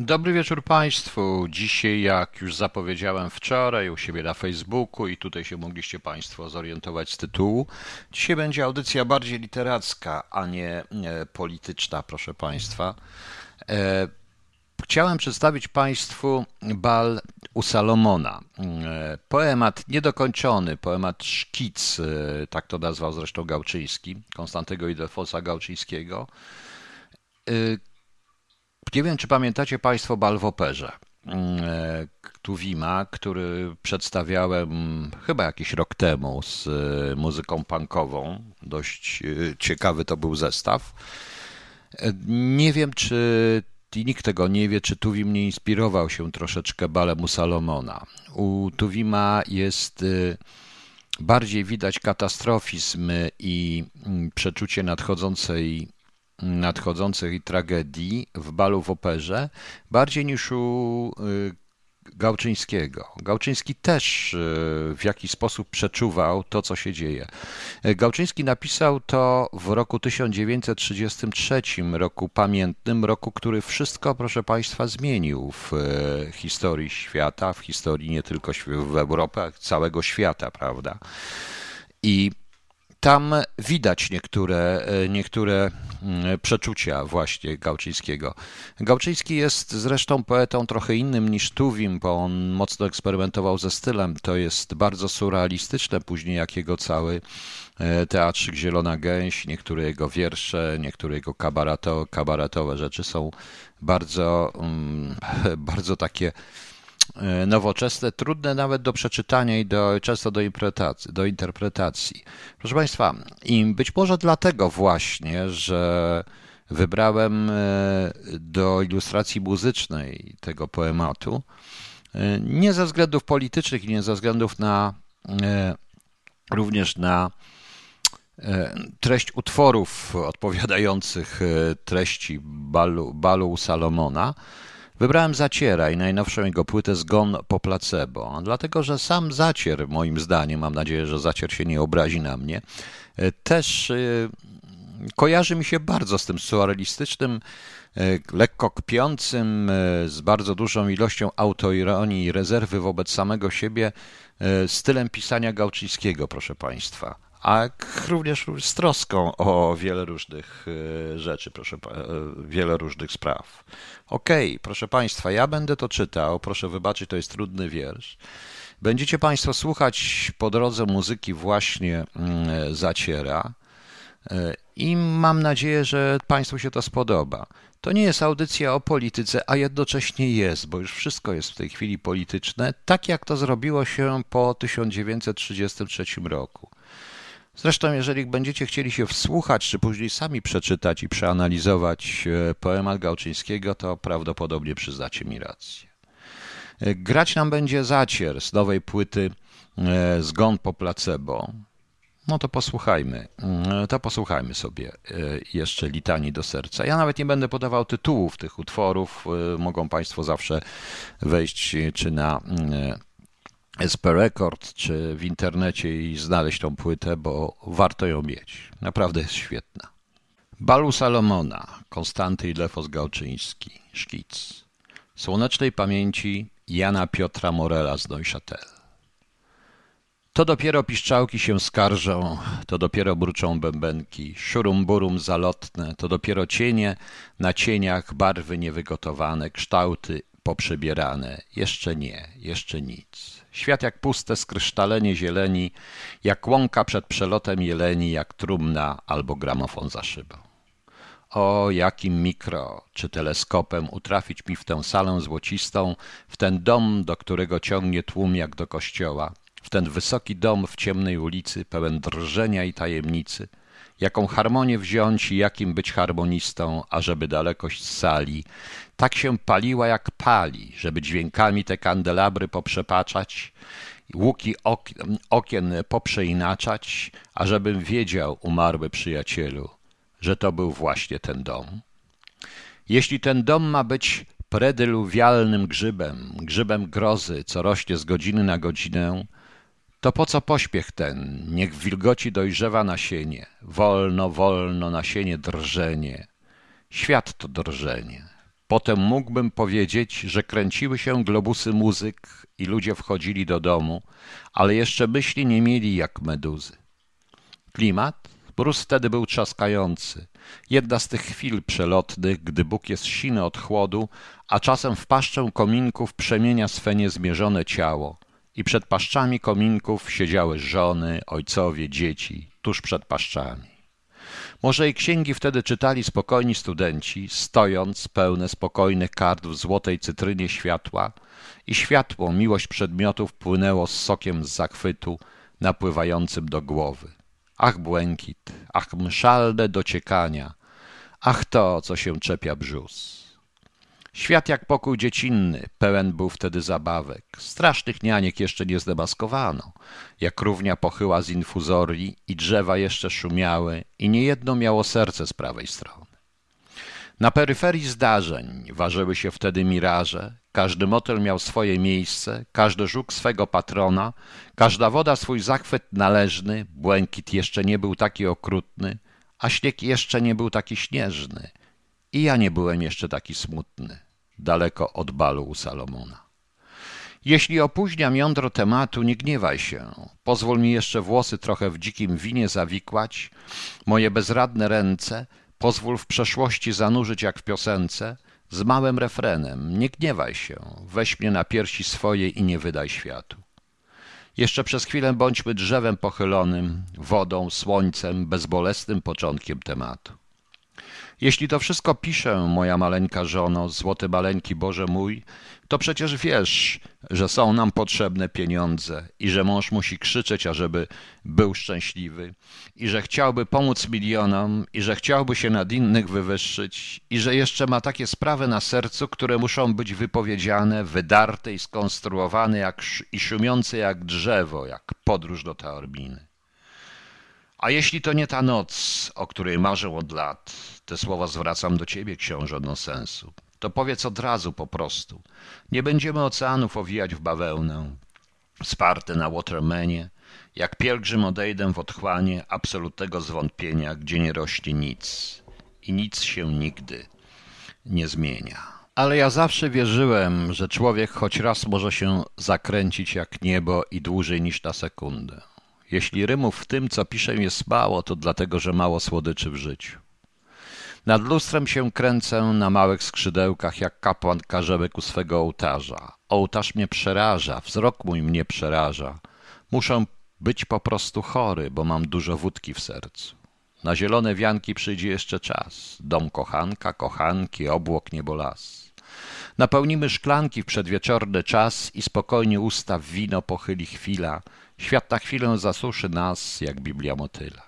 Dobry wieczór Państwu. Dzisiaj, jak już zapowiedziałem wczoraj u siebie na Facebooku i tutaj się mogliście Państwo zorientować z tytułu, dzisiaj będzie audycja bardziej literacka, a nie e, polityczna, proszę Państwa. E, Chciałem przedstawić Państwu bal u Salomona. E, Poemat niedokończony, poemat szkic, tak to nazwał zresztą Gałczyński, Konstantego Ildefonsa Gałczyńskiego. Nie wiem, czy pamiętacie Państwo bal w operze. e, Tuwima, który przedstawiałem chyba jakiś rok temu z e, muzyką punkową. Dość e, ciekawy to był zestaw. Nie wiem, czy i nikt tego nie wie, czy Tuwim nie inspirował się troszeczkę balem u Salomona. U Tuwima jest bardziej widać katastrofizm i mm, przeczucie nadchodzącej, nadchodzącej tragedii w balu w operze, bardziej niż u y, Gałczyńskiego. Gałczyński też e, w jakiś sposób przeczuwał to, co się dzieje. E, Gałczyński napisał to w roku 1933, roku pamiętnym, roku, który wszystko, proszę Państwa, zmienił w historii świata, w historii nie tylko w Europie, całego świata, prawda? I tam widać niektóre, e, niektóre mm, przeczucia właśnie Gałczyńskiego. Gałczyński jest zresztą poetą trochę innym niż Tuwim, bo on mocno eksperymentował ze stylem. To jest bardzo surrealistyczne później, jak jego cały e, teatrzyk Zielona Gęś, niektóre jego wiersze, niektóre jego kabaretowe rzeczy są bardzo, mm, bardzo takie nowoczesne, trudne nawet do przeczytania i do, często do interpretacji, do interpretacji. Proszę Państwa, i być może dlatego właśnie, że wybrałem e, do ilustracji muzycznej tego poematu, e, nie ze względów politycznych i nie ze względów na e, również na e, treść utworów odpowiadających e, treści balu, balu Salomona, wybrałem Zaciera i najnowszą jego płytę Zgon po placebo, dlatego że sam Zacier, moim zdaniem, mam nadzieję, że Zacier się nie obrazi na mnie, e, też e, kojarzy mi się bardzo z tym surrealistycznym, e, lekko kpiącym, z bardzo dużą ilością autoironii i rezerwy wobec samego siebie stylem pisania Gałczyńskiego, proszę Państwa. A również z troską o wiele różnych e, rzeczy, proszę, e, wiele różnych spraw. Okej, proszę Państwa, ja będę to czytał, proszę wybaczyć, to jest trudny wiersz. Będziecie Państwo słuchać po drodze muzyki właśnie mm, Zaciera. E, I mam nadzieję, że Państwu się to spodoba. To nie jest audycja o polityce, a jednocześnie jest, bo już wszystko jest w tej chwili polityczne, tak jak to zrobiło się po 1933 roku. Zresztą, jeżeli będziecie chcieli się wsłuchać, czy później sami przeczytać i przeanalizować e, poemat Gałczyńskiego, to prawdopodobnie przyznacie mi rację. E, Grać nam będzie Zacier z nowej płyty e, Zgon po placebo. No to posłuchajmy, Mm, to posłuchajmy sobie jeszcze litanii do serca. Ja nawet nie będę podawał tytułów tych utworów. Mogą Państwo zawsze wejść czy na mm, SP Record, czy w internecie i znaleźć tą płytę, bo warto ją mieć. Naprawdę jest świetna. Balu Salomona, Konstanty Ilefos Gałczyński, szkic. Słonecznej pamięci Jana Piotra Morela z Neuchâtel. To dopiero piszczałki się skarżą, to dopiero bruczą bębenki, szurum burum zalotne, to dopiero cienie na cieniach, barwy niewygotowane, kształty poprzebierane. Jeszcze nie, jeszcze nic. Świat jak puste skrysztalenie zieleni, jak łąka przed przelotem jeleni, jak trumna albo gramofon za szybą. O, jakim mikro czy teleskopem utrafić mi w tę salę złocistą, w ten dom, do którego ciągnie tłum jak do kościoła, w ten wysoki dom w ciemnej ulicy, pełen drżenia i tajemnicy, jaką harmonię wziąć i jakim być harmonistą, ażeby dalekość sali tak się paliła jak pali, żeby dźwiękami te kandelabry poprzepaczać, łuki ok okien poprzeinaczać, ażebym wiedział, umarły przyjacielu, że to był właśnie ten dom. Jeśli ten dom ma być predyluwialnym grzybem, grzybem grozy, co rośnie z godziny na godzinę, to po co pośpiech ten? Niech w wilgoci dojrzewa nasienie, wolno, wolno nasienie drżenie. Świat to drżenie. Potem mógłbym powiedzieć, że kręciły się globusy muzyk i ludzie wchodzili do domu, ale jeszcze myśli nie mieli jak meduzy. Klimat? Mróz wtedy był trzaskający. Jedna z tych chwil przelotnych, gdy Bóg jest siny od chłodu, a czasem w paszczę kominków przemienia swe niezmierzone ciało. I przed paszczami kominków siedziały żony, ojcowie, dzieci, tuż przed paszczami. Może i księgi wtedy czytali spokojni studenci, stojąc pełne spokojnych kart w złotej cytrynie światła i światło, miłość przedmiotów płynęło z sokiem z zachwytu, napływającym do głowy. Ach błękit, ach mszalne dociekania, ach to, co się czepia brzus. Świat jak pokój dziecinny, pełen był wtedy zabawek. Strasznych nianiek jeszcze nie zdemaskowano. Jak równia pochyła z infuzorii i drzewa jeszcze szumiały i niejedno miało serce z prawej strony. Na peryferii zdarzeń ważyły się wtedy miraże, każdy motel miał swoje miejsce, każdy żuk swego patrona, każda woda swój zachwyt należny, błękit jeszcze nie był taki okrutny, a śnieg jeszcze nie był taki śnieżny. I ja nie byłem jeszcze taki smutny daleko od balu u Salomona. Jeśli opóźniam jądro tematu, nie gniewaj się. Pozwól mi jeszcze włosy trochę w dzikim winie zawikłać, moje bezradne ręce, pozwól w przeszłości zanurzyć jak w piosence, z małym refrenem. Nie gniewaj się, weź mnie na piersi swoje i nie wydaj światu. Jeszcze przez chwilę bądźmy drzewem pochylonym, wodą, słońcem, bezbolesnym początkiem tematu. Jeśli to wszystko piszę, moja maleńka żono, złoty maleńki Boże mój, to przecież wiesz, że są nam potrzebne pieniądze i że mąż musi krzyczeć, ażeby był szczęśliwy i że chciałby pomóc milionom i że chciałby się nad innych wywyższyć i że jeszcze ma takie sprawy na sercu, które muszą być wypowiedziane, wydarte i skonstruowane jak, i szumiące jak drzewo, jak podróż do Taorbiny. A jeśli to nie ta noc, o której marzę od lat, te słowa zwracam do ciebie, książę sensu, to powiedz od razu po prostu. Nie będziemy oceanów owijać w bawełnę, sparte na Watermanie, jak pielgrzym odejdę w otchłanie absolutnego zwątpienia, gdzie nie rośnie nic i nic się nigdy nie zmienia. Ale ja zawsze wierzyłem, że człowiek choć raz może się zakręcić jak niebo i dłużej niż na sekundę. Jeśli rymów w tym, co piszę, jest mało, to dlatego, że mało słodyczy w życiu. Nad lustrem się kręcę na małych skrzydełkach, jak kapłan karzełek u swego ołtarza. Ołtarz mnie przeraża, wzrok mój mnie przeraża. Muszę być po prostu chory, bo mam dużo wódki w sercu. Na zielone wianki przyjdzie jeszcze czas. Dom kochanka, kochanki, obłok, niebo las. Napełnimy szklanki w przedwieczorny czas i spokojnie usta wino pochyli chwila, Świat na chwilę zasuszy nas, jak Biblia motyla.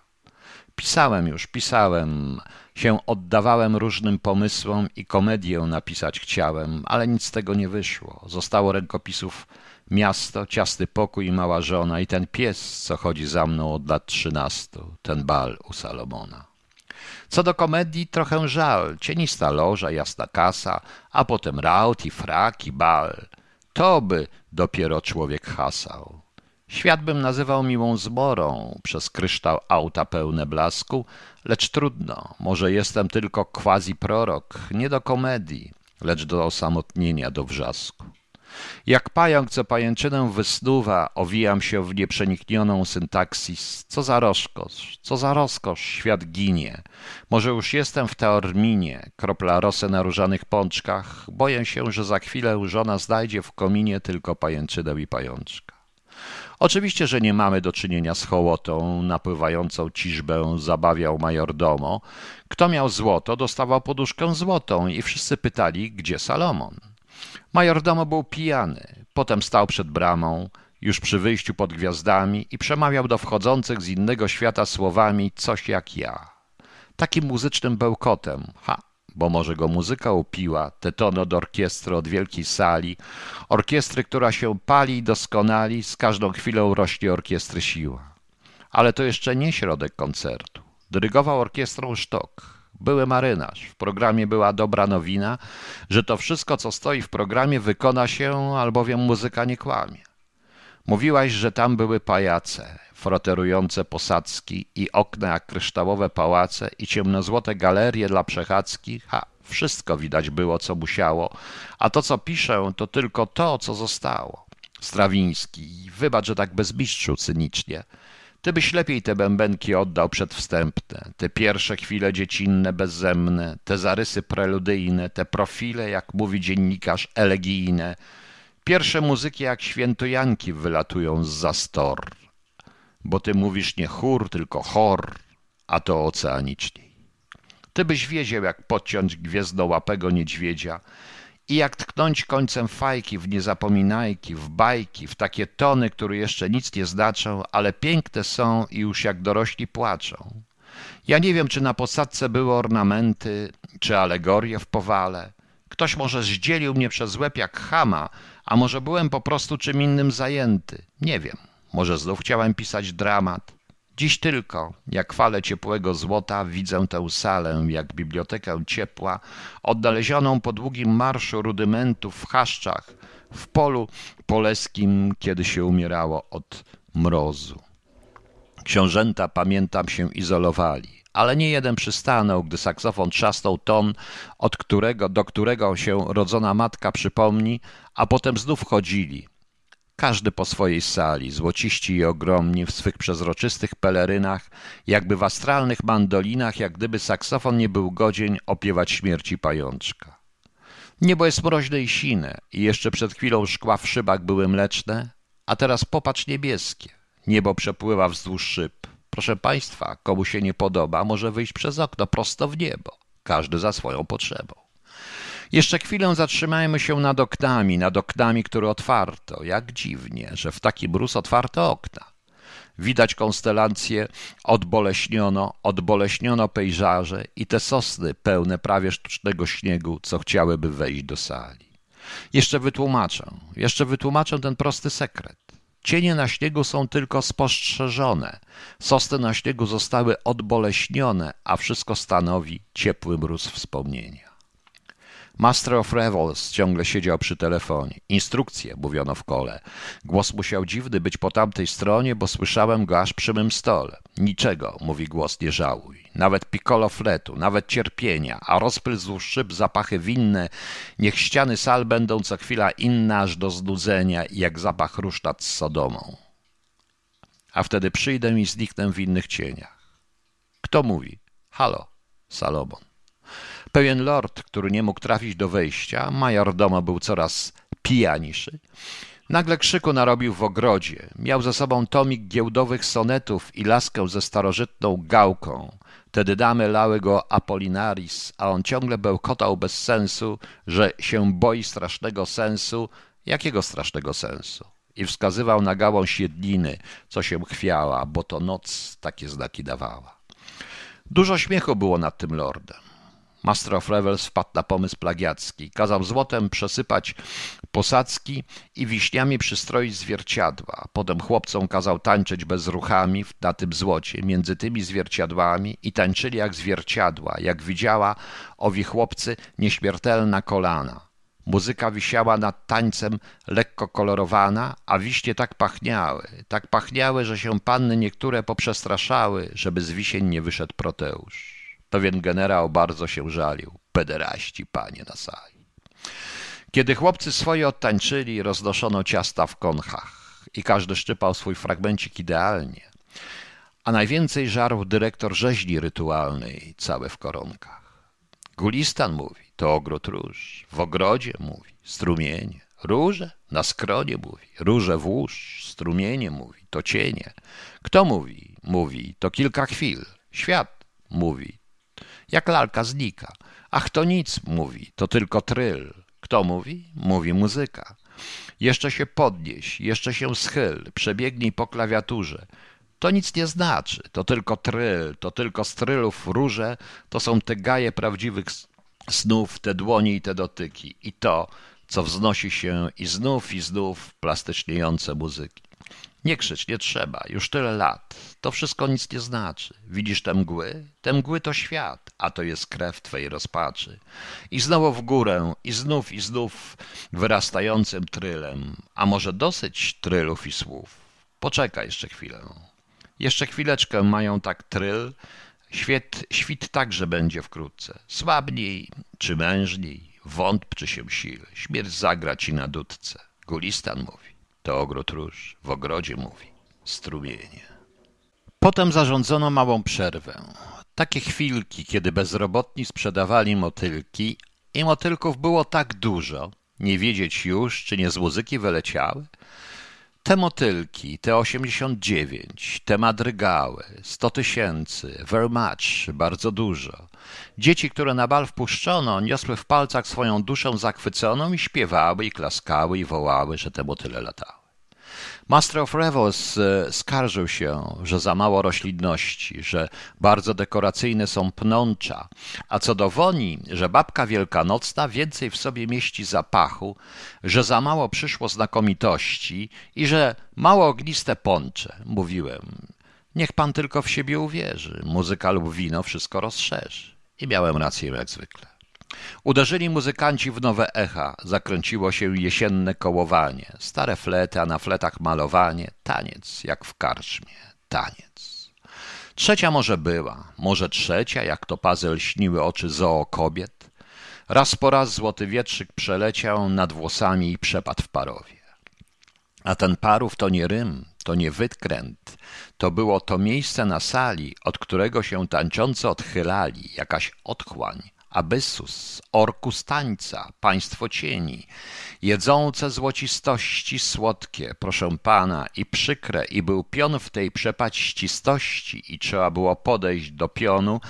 Pisałem już, pisałem, się oddawałem różnym pomysłom i komedię napisać chciałem, ale nic z tego nie wyszło. Zostało rękopisów miasto, ciasty pokój i mała żona i ten pies, co chodzi za mną od lat trzynastu, ten bal u Salomona. Co do komedii, trochę żal. Cienista loża, jasna kasa, a potem raut i frak i bal. To by dopiero człowiek hasał. Świat bym nazywał miłą zborą, przez kryształ auta pełne blasku, lecz trudno, może jestem tylko quasi prorok, nie do komedii, lecz do osamotnienia, do wrzasku. Jak pająk, co pajęczynę wysnuwa, owijam się w nieprzeniknioną syntaksis. Co za rozkosz, co za rozkosz, świat ginie. Może już jestem w teorminie, kropla rosy na różanych pączkach. Boję się, że za chwilę żona znajdzie w kominie tylko pajęczynę i pajączka. Oczywiście, że nie mamy do czynienia z hołotą napływającą ciżbę zabawiał majordomo. Kto miał złoto, dostawał poduszkę złotą i wszyscy pytali, gdzie Salomon. Majordomo był pijany, potem stał przed bramą, już przy wyjściu pod gwiazdami i przemawiał do wchodzących z innego świata słowami coś jak ja. Takim muzycznym bełkotem. Ha, bo może go muzyka upiła, te tony od orkiestry, od wielkiej sali, orkiestry, która się pali i doskonali, z każdą chwilą rośnie orkiestry siła. Ale to jeszcze nie środek koncertu. Dyrygował orkiestrą Sztok. Były marynarz. W programie była dobra nowina, że to wszystko, co stoi w programie, wykona się, albowiem muzyka nie kłamie. Mówiłaś, że tam były pajace, froterujące posadzki i okna jak kryształowe pałace i ciemnozłote galerie dla przechadzki. Ha, Wszystko widać było, co musiało, a to, co piszę, to tylko to, co zostało. Strawiński, wybacz, że tak bezmistrzu cynicznie. Ty byś lepiej te bębenki oddał przedwstępne, te pierwsze chwile dziecinne, bezzemne, te zarysy preludyjne, te profile, jak mówi dziennikarz, elegijne, pierwsze muzyki jak świętojanki wylatują z zastor, bo ty mówisz nie chór, tylko chor, a to oceaniczniej. Ty byś wiedział, jak podciąć gwiezdnołapego niedźwiedzia, i jak tknąć końcem fajki w niezapominajki, w bajki, w takie tony, które jeszcze nic nie znaczą, ale piękne są i już jak dorośli płaczą. Ja nie wiem, czy na posadzce były ornamenty, czy alegorie w powale. Ktoś może zdzielił mnie przez łeb jak chama, a może byłem po prostu czym innym zajęty. Nie wiem. Może znów chciałem pisać dramat. Dziś tylko, jak fale ciepłego złota, widzę tę salę, jak bibliotekę ciepła, odnalezioną po długim marszu rudymentów w chaszczach, w polu poleskim, kiedy się umierało od mrozu. Książęta, pamiętam, się izolowali, ale nie jeden przystanął, gdy saksofon trzasnął ton, od którego, do którego się rodzona matka przypomni, a potem znów chodzili, każdy po swojej sali, złociści i ogromni w swych przezroczystych pelerynach, jakby w astralnych mandolinach, jak gdyby saksofon nie był godzień opiewać śmierci pajączka. Niebo jest mroźne i sine i jeszcze przed chwilą szkła w szybach były mleczne, a teraz popatrz niebieskie. Niebo przepływa wzdłuż szyb. Proszę Państwa, komu się nie podoba, może wyjść przez okno prosto w niebo. Każdy za swoją potrzebą. Jeszcze chwilę zatrzymajmy się nad oknami, nad oknami, które otwarto. Jak dziwnie, że w taki mróz otwarto okna. Widać konstelacje, odboleśniono, odboleśniono pejzaże i te sosny pełne prawie sztucznego śniegu, co chciałyby wejść do sali. Jeszcze wytłumaczę, jeszcze wytłumaczę ten prosty sekret. Cienie na śniegu są tylko spostrzeżone. Sosny na śniegu zostały odboleśnione, a wszystko stanowi ciepły mróz wspomnienia. Master of Revels ciągle siedział przy telefonie. Instrukcje, mówiono w kole. Głos musiał dziwny być po tamtej stronie, bo słyszałem go aż przy mym stole. Niczego, mówi głos, nie żałuj. Nawet piccolo fletu, nawet cierpienia, a rozpyl wzdłuż szyb, zapachy winne. Niech ściany sal będą co chwila inne aż do znudzenia, jak zapach róż nad Sodomą. A wtedy przyjdę i zniknę w innych cieniach. Kto mówi? Halo, Salomon. Pewien lord, który nie mógł trafić do wejścia, major domu był coraz pijaniszy, nagle krzyku narobił w ogrodzie. Miał ze sobą tomik giełdowych sonetów i laskę ze starożytną gałką. Tedy damy lały go Apolinaris, a on ciągle bełkotał bez sensu, że się boi strasznego sensu. Jakiego strasznego sensu? I wskazywał na gałąź jedliny, co się chwiała, bo to noc takie znaki dawała. Dużo śmiechu było nad tym lordem. Master of Revels wpadł na pomysł plagiacki. Kazał złotem przesypać posadzki i wiśniami przystroić zwierciadła. Potem chłopcom kazał tańczyć bezruchami na tym złocie, między tymi zwierciadłami i tańczyli jak zwierciadła, jak widziała owi chłopcy nieśmiertelna kolana. Muzyka wisiała nad tańcem lekko kolorowana, a wiśnie tak pachniały, tak pachniały, że się panny niektóre poprzestraszały, żeby z wisień nie wyszedł Proteusz. Pewien generał bardzo się żalił. Pederaści, panie na sali. Kiedy chłopcy swoje odtańczyli, roznoszono ciasta w konchach i każdy szczypał swój fragmencik idealnie. A najwięcej żarł dyrektor rzeźni rytualnej, całe w koronkach. Gulistan mówi, to ogród róż. W ogrodzie mówi, strumienie. Róże na skronie mówi, róże włóż, strumienie mówi, to cienie. Kto mówi? Mówi, to kilka chwil. Świat mówi, jak lalka znika. Ach, to nic, mówi, to tylko tryl. Kto mówi? Mówi muzyka. Jeszcze się podnieś, jeszcze się schyl, przebiegnij po klawiaturze. To nic nie znaczy, to tylko tryl, to tylko strylów róże, to są te gaje prawdziwych snów, te dłonie i te dotyki. I to, co wznosi się i znów i znów plastyczniejące muzyki. Nie krzycz, nie trzeba, już tyle lat. To wszystko nic nie znaczy. Widzisz te mgły? Te mgły to świat, a to jest krew twej rozpaczy. I znowu w górę, i znów, i znów wyrastającym trylem. A może dosyć trylów i słów? Poczekaj jeszcze chwilę. Jeszcze chwileczkę mają tak tryl, Świt, świt także będzie wkrótce. Słabniej czy mężniej, wątp czy się sile. Śmierć zagra ci na dudce. Gulistan mówi, to ogród róż, w ogrodzie mówi, strumienie. Potem zarządzono małą przerwę. Takie chwilki, kiedy bezrobotni sprzedawali motylki i motylków było tak dużo, nie wiedzieć już, czy nie z muzyki wyleciały, te motylki, te 89, te madrygały, 100 tysięcy, very much, bardzo dużo. Dzieci, które na bal wpuszczono, niosły w palcach swoją duszę zachwyconą i śpiewały, i klaskały, i wołały, że te motyle latały. Master of Revels e, skarżył się, że za mało roślinności, że bardzo dekoracyjne są pnącza, a co do woni, że babka wielkanocna więcej w sobie mieści zapachu, że za mało przyszło znakomitości i że mało ogniste poncze. Mówiłem, niech pan tylko w siebie uwierzy, muzyka lub wino wszystko rozszerzy. I miałem rację jak zwykle. Uderzyli muzykanci w nowe echa, zakręciło się jesienne kołowanie, stare flety, a na fletach malowanie, taniec jak w karczmie, taniec. Trzecia może była, może trzecia, jak to pazel śniły oczy zoo kobiet. Raz po raz złoty wietrzyk przeleciał nad włosami i przepadł w parowie. A ten parów to nie rym, to nie wykręt, to było to miejsce na sali, od którego się tańczący odchylali, jakaś otchłań, Abyssus, orkus tańca, państwo cieni, jedzące złocistości słodkie, proszę pana, i przykre, i był pion w tej przepaścistości, i trzeba było podejść do pionu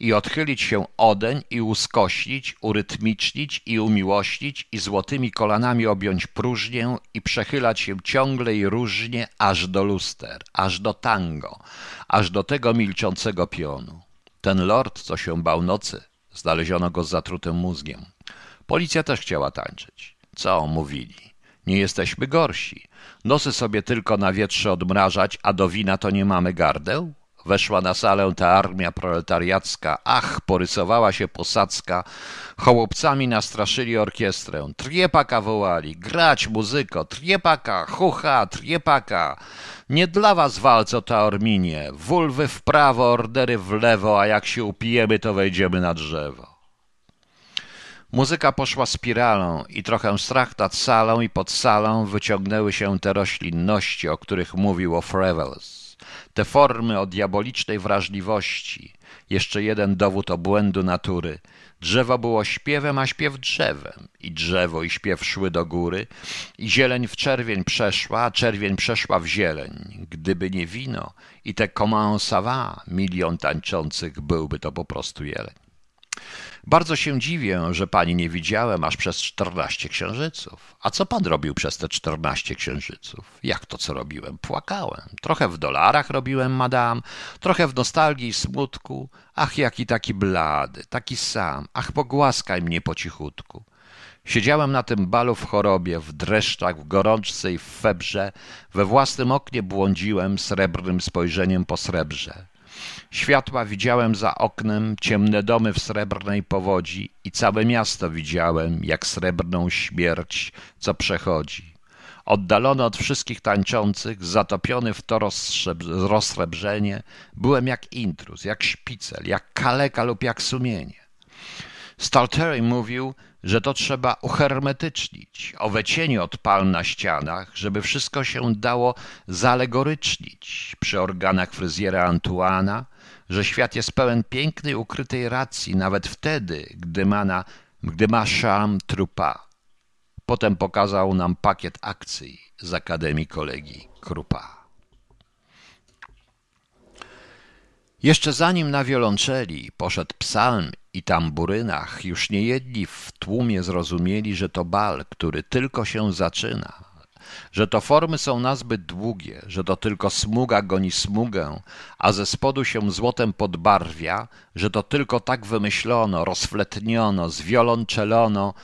i odchylić się odeń i uskoślić, urytmicznić i umiłośnić i złotymi kolanami objąć próżnię i przechylać się ciągle i różnie aż do luster, aż do tango, aż do tego milczącego pionu. Ten lord, co się bał nocy, Znaleziono go z zatrutym mózgiem. Policja też chciała tańczyć. Co mówili? Nie jesteśmy gorsi. Nosy sobie tylko na wietrze odmrażać, a do wina to nie mamy gardeł? Weszła na salę ta armia proletariacka. Ach, porysowała się posadzka. Chołopcami nastraszyli orkiestrę. Triepaka wołali. Grać muzyko. Triepaka, hucha, triepaka. Nie dla was walco ta Orminie. Wulwy w prawo, ordery w lewo, a jak się upijemy, to wejdziemy na drzewo. Muzyka poszła spiralą i trochę strach nad salą i pod salą wyciągnęły się te roślinności, o których mówił Frevels. Te formy o diabolicznej wrażliwości. Jeszcze jeden dowód obłędu natury – Drzewo było śpiewem, a śpiew drzewem. I drzewo i śpiew szły do góry, i zieleń w czerwień przeszła, a czerwień przeszła w zieleń. Gdyby nie wino i te comment ça milion tańczących, byłby to po prostu jeleń. Bardzo się dziwię, że pani nie widziałem aż przez czternaście księżyców. A co pan robił przez te czternaście księżyców? Jak to co robiłem? Płakałem. Trochę w dolarach robiłem, madam, trochę w nostalgii i smutku. Ach, jaki taki blady, taki sam. Ach, pogłaskaj mnie po cichutku. Siedziałem na tym balu w chorobie, w dreszczach, w gorączce i w febrze. We własnym oknie błądziłem srebrnym spojrzeniem po srebrze. Światła widziałem za oknem, ciemne domy w srebrnej powodzi i całe miasto widziałem, jak srebrną śmierć, co przechodzi. Oddalony od wszystkich tańczących, zatopiony w to rozsrebrzenie, byłem jak intruz, jak szpicel, jak kaleka lub jak sumienie. Staltery mówił, że to trzeba uhermetycznić, owe cienie od na ścianach, żeby wszystko się dało zalegorycznić przy organach fryzjera Antuana, że świat jest pełen pięknej, ukrytej racji, nawet wtedy, gdy ma, na, gdy ma szam trupa. Potem pokazał nam pakiet akcji z Akademii Kolegi Krupa. Jeszcze zanim na wiolonczeli poszedł psalm i tamburynach, już niejedni w tłumie zrozumieli, że to bal, który tylko się zaczyna, że to formy są nazbyt długie, że to tylko smuga goni smugę, a ze spodu się złotem podbarwia, że to tylko tak wymyślono, rozfletniono, zwiolonczelono,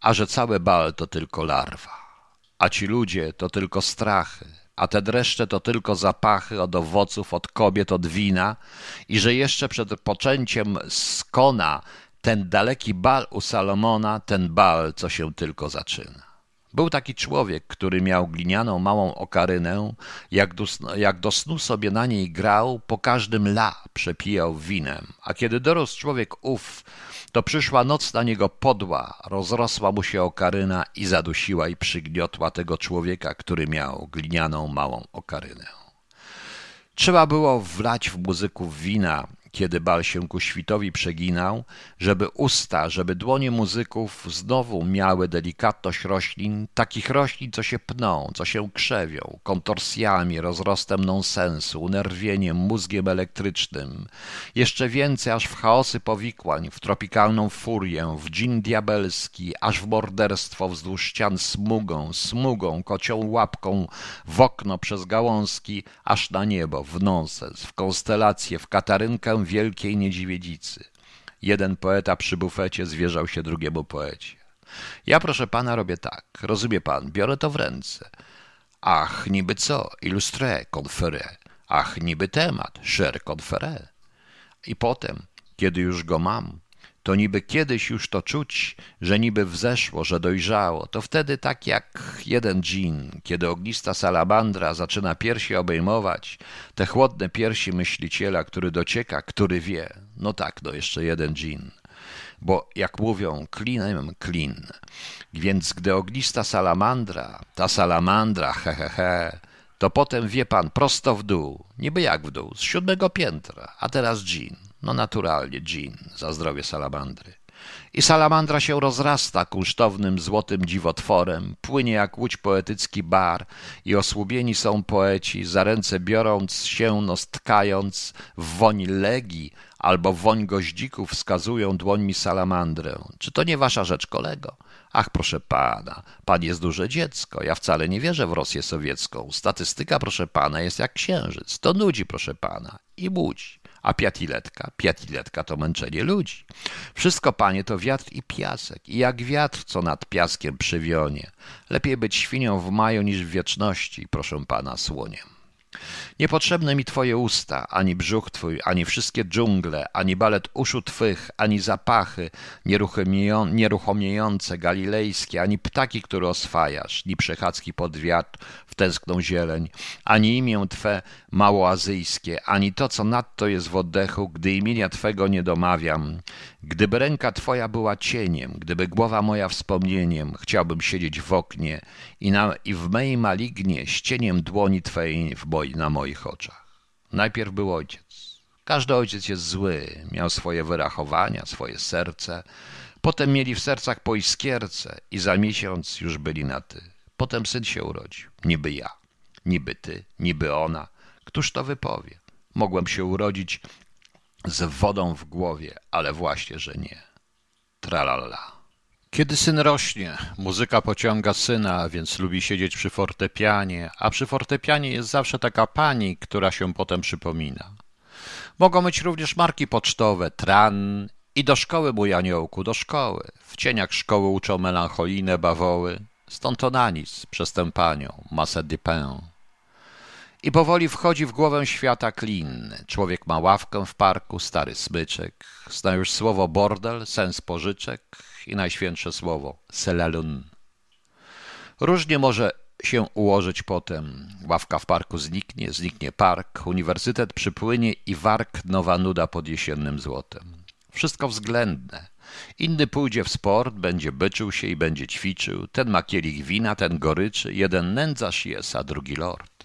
a że cały bal to tylko larwa, a ci ludzie to tylko strachy, a te dreszcze to tylko zapachy od owoców, od kobiet, od wina i że jeszcze przed poczęciem skona ten daleki bal u Salomona, ten bal, co się tylko zaczyna. Był taki człowiek, który miał glinianą małą okarynę, jak do, jak do snu sobie na niej grał, po każdym la przepijał winem, a kiedy dorósł człowiek ów, to przyszła noc na niego podła, rozrosła mu się okaryna i zadusiła i przygniotła tego człowieka, który miał glinianą małą okarynę. Trzeba było wlać w muzyków wina, kiedy bal się ku świtowi przeginał, żeby usta, żeby dłonie muzyków znowu miały delikatność roślin, takich roślin, co się pną, co się krzewią, kontorsjami, rozrostem nonsensu, unerwieniem, mózgiem elektrycznym. Jeszcze więcej, aż w chaosy powikłań, w tropikalną furię, w dżin diabelski, aż w morderstwo wzdłuż ścian smugą, smugą, kocią łapką, w okno przez gałązki, aż na niebo, w nonsens, w konstelację, w katarynkę wielkiej niedźwiedzicy. Jeden poeta przy bufecie zwierzał się drugiemu poecie. Ja, proszę pana, robię tak. Rozumie pan, biorę to w ręce. Ach, niby co? Illustré, conféré. Ach, niby temat, cher conféré. I potem, kiedy już go mam, to niby kiedyś już to czuć, że niby wzeszło, że dojrzało, to wtedy tak jak jeden dżin, kiedy ognista salamandra zaczyna piersi obejmować, te chłodne piersi myśliciela, który docieka, który wie, no tak, no jeszcze jeden dżin. Bo jak mówią, klinem klin. Więc gdy ognista salamandra, ta salamandra, he he he, to potem wie pan prosto w dół, niby jak w dół, z siódmego piętra, a teraz dżin. No naturalnie, gin, za zdrowie salamandry. I salamandra się rozrasta kunsztownym złotym dziwotworem, płynie jak łódź poetycki bar i osłubieni są poeci, za ręce biorąc się, nostkając w woń legii albo woń goździków wskazują dłońmi salamandrę. Czy to nie wasza rzecz, kolego? Ach, proszę pana, pan jest duże dziecko. Ja wcale nie wierzę w Rosję sowiecką. Statystyka, proszę pana, jest jak księżyc. To nudzi, proszę pana. I budzi. A piatiletka? Piatiletka to męczenie ludzi. Wszystko, panie, to wiatr i piasek. I jak wiatr, co nad piaskiem przywionie. Lepiej być świnią w maju niż w wieczności, proszę pana, słoniem. Niepotrzebne mi twoje usta, ani brzuch twój, ani wszystkie dżungle, ani balet uszu twych, ani zapachy nieruchomiejące galilejskie, ani ptaki, które oswajasz, ni przechadzki pod wiatr w tęskną zieleń, ani imię twe małoazyjskie, ani to, co nadto jest w oddechu, gdy imienia twego nie domawiam. Gdyby ręka twoja była cieniem, gdyby głowa moja wspomnieniem, chciałbym siedzieć w oknie i, na, i w mej malignie z cieniem dłoni twojej w na moich oczach. Najpierw był ojciec. Każdy ojciec jest zły, miał swoje wyrachowania, swoje serce. Potem mieli w sercach po iskierce i za miesiąc już byli na ty. Potem syn się urodził. Niby ja, niby ty, niby ona. Któż to wypowie? Mogłem się urodzić z wodą w głowie, ale właśnie, że nie. Tralala. Kiedy syn rośnie, muzyka pociąga syna, więc lubi siedzieć przy fortepianie, a przy fortepianie jest zawsze taka pani, która się potem przypomina. Mogą być również marki pocztowe, tran i do szkoły, mój aniołku, do szkoły. W cieniach szkoły uczą melancholijne bawoły, stąd to na nic przez tę panią, masę de pain. I powoli wchodzi w głowę świata klin. Człowiek ma ławkę w parku, stary smyczek. Zna już słowo bordel, sens pożyczek i najświętsze słowo selalun. Różnie może się ułożyć potem. Ławka w parku zniknie, zniknie park, uniwersytet przypłynie i wark nowa nuda pod jesiennym złotem. Wszystko względne. Inny pójdzie w sport, będzie byczył się i będzie ćwiczył. Ten ma kielich wina, ten goryczy. Jeden nędzarz jest, a drugi lord.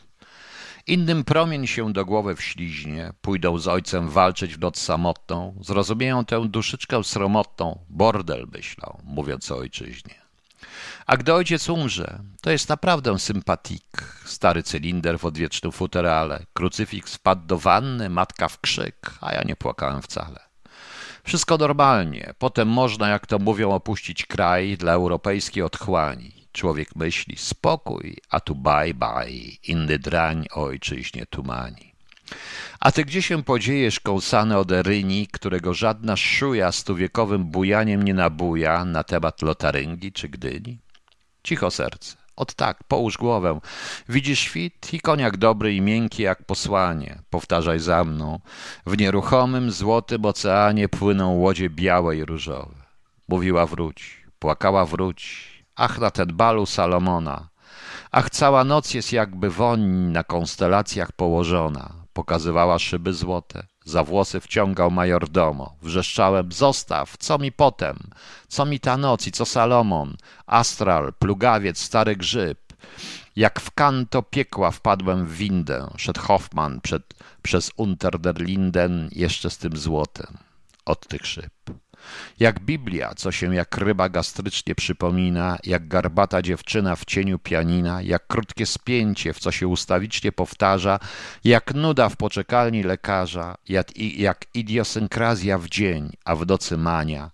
Innym promień się do głowy wśliźnie, pójdą z ojcem walczyć w noc samotną, zrozumieją tę duszyczkę sromotną, bordel myślał, mówiąc o ojczyźnie. A gdy ojciec umrze, to jest naprawdę sympatik. Stary cylinder w odwiecznym futerale, krucyfiks wpadł do wanny, matka w krzyk, a ja nie płakałem wcale. Wszystko normalnie, potem można, jak to mówią, opuścić kraj dla europejskiej otchłani. Człowiek myśli spokój, a tu bye bye, inny drań ojczyźnie tumani. A ty gdzie się podziejesz, kołsane od Eryni, którego żadna szuja stuwiekowym bujaniem nie nabuja na temat Lotaryngi czy Gdyni? Cicho serce. Od tak, połóż głowę. Widzisz świt i koniak dobry i miękki jak posłanie. Powtarzaj za mną. W nieruchomym, złotym oceanie płyną łodzie białe i różowe. Mówiła wróć, płakała wróć, Ach, na ten balu Salomona. Ach, cała noc jest jakby woń na konstelacjach położona. Pokazywała szyby złote. Za włosy wciągał majordomo. Wrzeszczałem, zostaw, co mi potem? Co mi ta noc i co Salomon? Astral, plugawiec, stary grzyb. Jak w kanto piekła wpadłem w windę. Szedł Hoffman przed, przez Unter der Linden jeszcze z tym złotem. Od tych szyb. Jak Biblia, co się jak ryba gastrycznie przypomina, jak garbata dziewczyna w cieniu pianina, jak krótkie spięcie, w co się ustawicznie powtarza, jak nuda w poczekalni lekarza, jak, jak idiosynkrazja w dzień, a w nocy mania,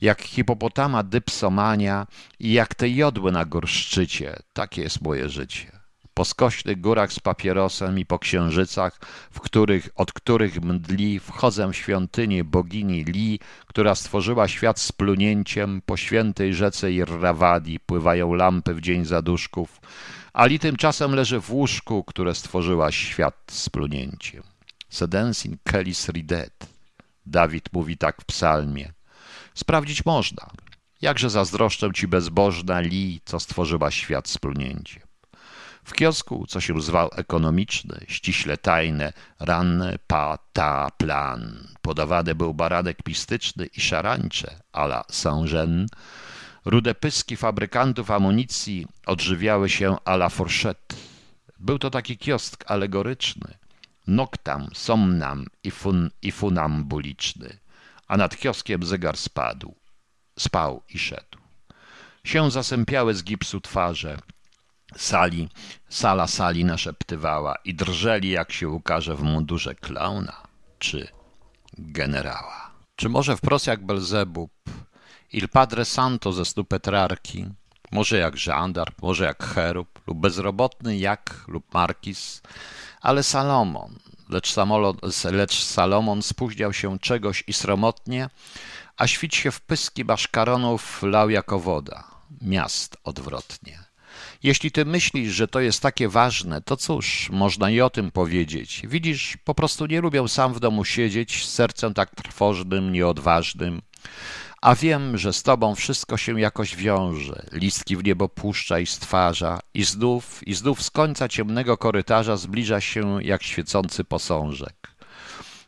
jak hipopotama dypsomania i jak te jodły na górszczycie, takie jest moje życie po skośnych górach z papierosem i po księżycach, w których, od których mdli, wchodzę w świątynię bogini Li, która stworzyła świat z plunięciem, po świętej rzece Irrawadi pływają lampy w dzień zaduszków, Li tymczasem leży w łóżku, które stworzyła świat z plunięciem. Sedensin Kelis ridet. Dawid mówi tak w psalmie. Sprawdzić można. Jakże zazdroszczę ci bezbożna Li, co stworzyła świat z plunięciem. W kiosku, co się zwał ekonomiczny, ściśle tajne, ranne pata plan. Podawany był baranek pistyczny i szarańcze a la Saint-Jean. Rude pyski fabrykantów amunicji odżywiały się a la fourchette. Był to taki kiosk alegoryczny. Noctam, somnam i, fun, i funambuliczny. A nad kioskiem zegar spadł. Spał i szedł. Się zasępiały z gipsu twarze, Sali, sala sali naszeptywała i drżeli, jak się ukaże w mundurze klauna czy generała. Czy może wprost jak Belzebub, Il Padre Santo ze stu Petrarki, może jak żandar, może jak cherub, lub bezrobotny jak lub markiz, ale Salomon, lecz, lecz Salomon spóźniał się czegoś i sromotnie, a świt się w pyski baszkaronów lał jako woda, miast odwrotnie. Jeśli ty myślisz, że to jest takie ważne, to cóż, można i o tym powiedzieć. Widzisz, po prostu nie lubię sam w domu siedzieć z sercem tak trwożnym, nieodważnym. A wiem, że z tobą wszystko się jakoś wiąże. Listki w niebo puszcza i stwarza, i znów, i znów z końca ciemnego korytarza zbliża się jak świecący posążek.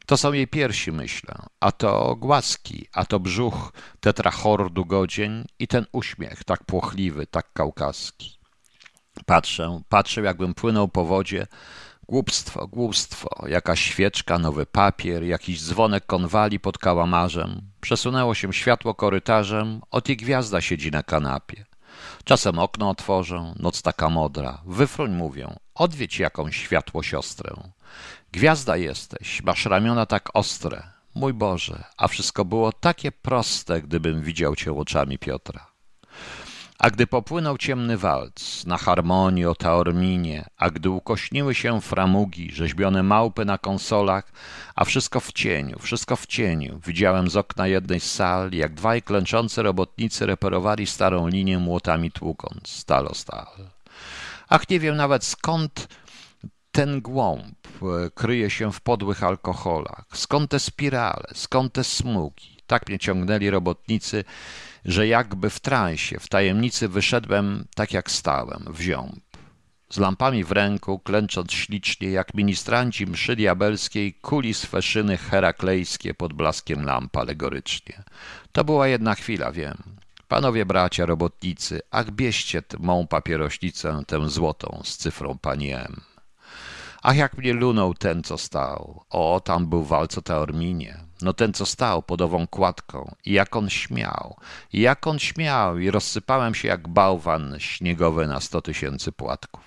To są jej piersi, myślę, a to głaski, a to brzuch tetrachordu godzień i ten uśmiech tak płochliwy, tak kaukaski. Patrzę, patrzę, jakbym płynął po wodzie. Głupstwo, głupstwo, jakaś świeczka, nowy papier, jakiś dzwonek konwali pod kałamarzem. Przesunęło się światło korytarzem, ot i gwiazda siedzi na kanapie. Czasem okno otworzę, noc taka modra. Wyfroń mówię, odwiedź jakąś światło siostrę. Gwiazda jesteś, masz ramiona tak ostre. Mój Boże, a wszystko było takie proste, gdybym widział cię oczami Piotra. A gdy popłynął ciemny walc na harmonii o Taorminie, a gdy ukośniły się framugi, rzeźbione małpy na konsolach, a wszystko w cieniu, wszystko w cieniu, widziałem z okna jednej z sal, jak dwaj klęczący robotnicy reperowali starą linię młotami tłukąc, stal o stal. Ach, nie wiem nawet skąd ten głąb e, kryje się w podłych alkoholach, skąd te spirale, skąd te smugi. Tak mnie ciągnęli robotnicy, że jakby w transie, w tajemnicy wyszedłem tak jak stałem, w ziąb. Z lampami w ręku, klęcząc ślicznie, jak ministranci mszy diabelskiej, kuli swe szyny heraklejskie pod blaskiem lamp alegorycznie. To była jedna chwila, wiem. Panowie bracia, robotnicy, ach bieście mą papierośnicę, tę złotą z cyfrą pani M. Ach, jak mnie lunął ten, co stał. O, tam był walc o Taorminie. No ten, co stał pod ową kładką. I jak on śmiał. I jak on śmiał. I rozsypałem się jak bałwan śniegowy na sto tysięcy płatków.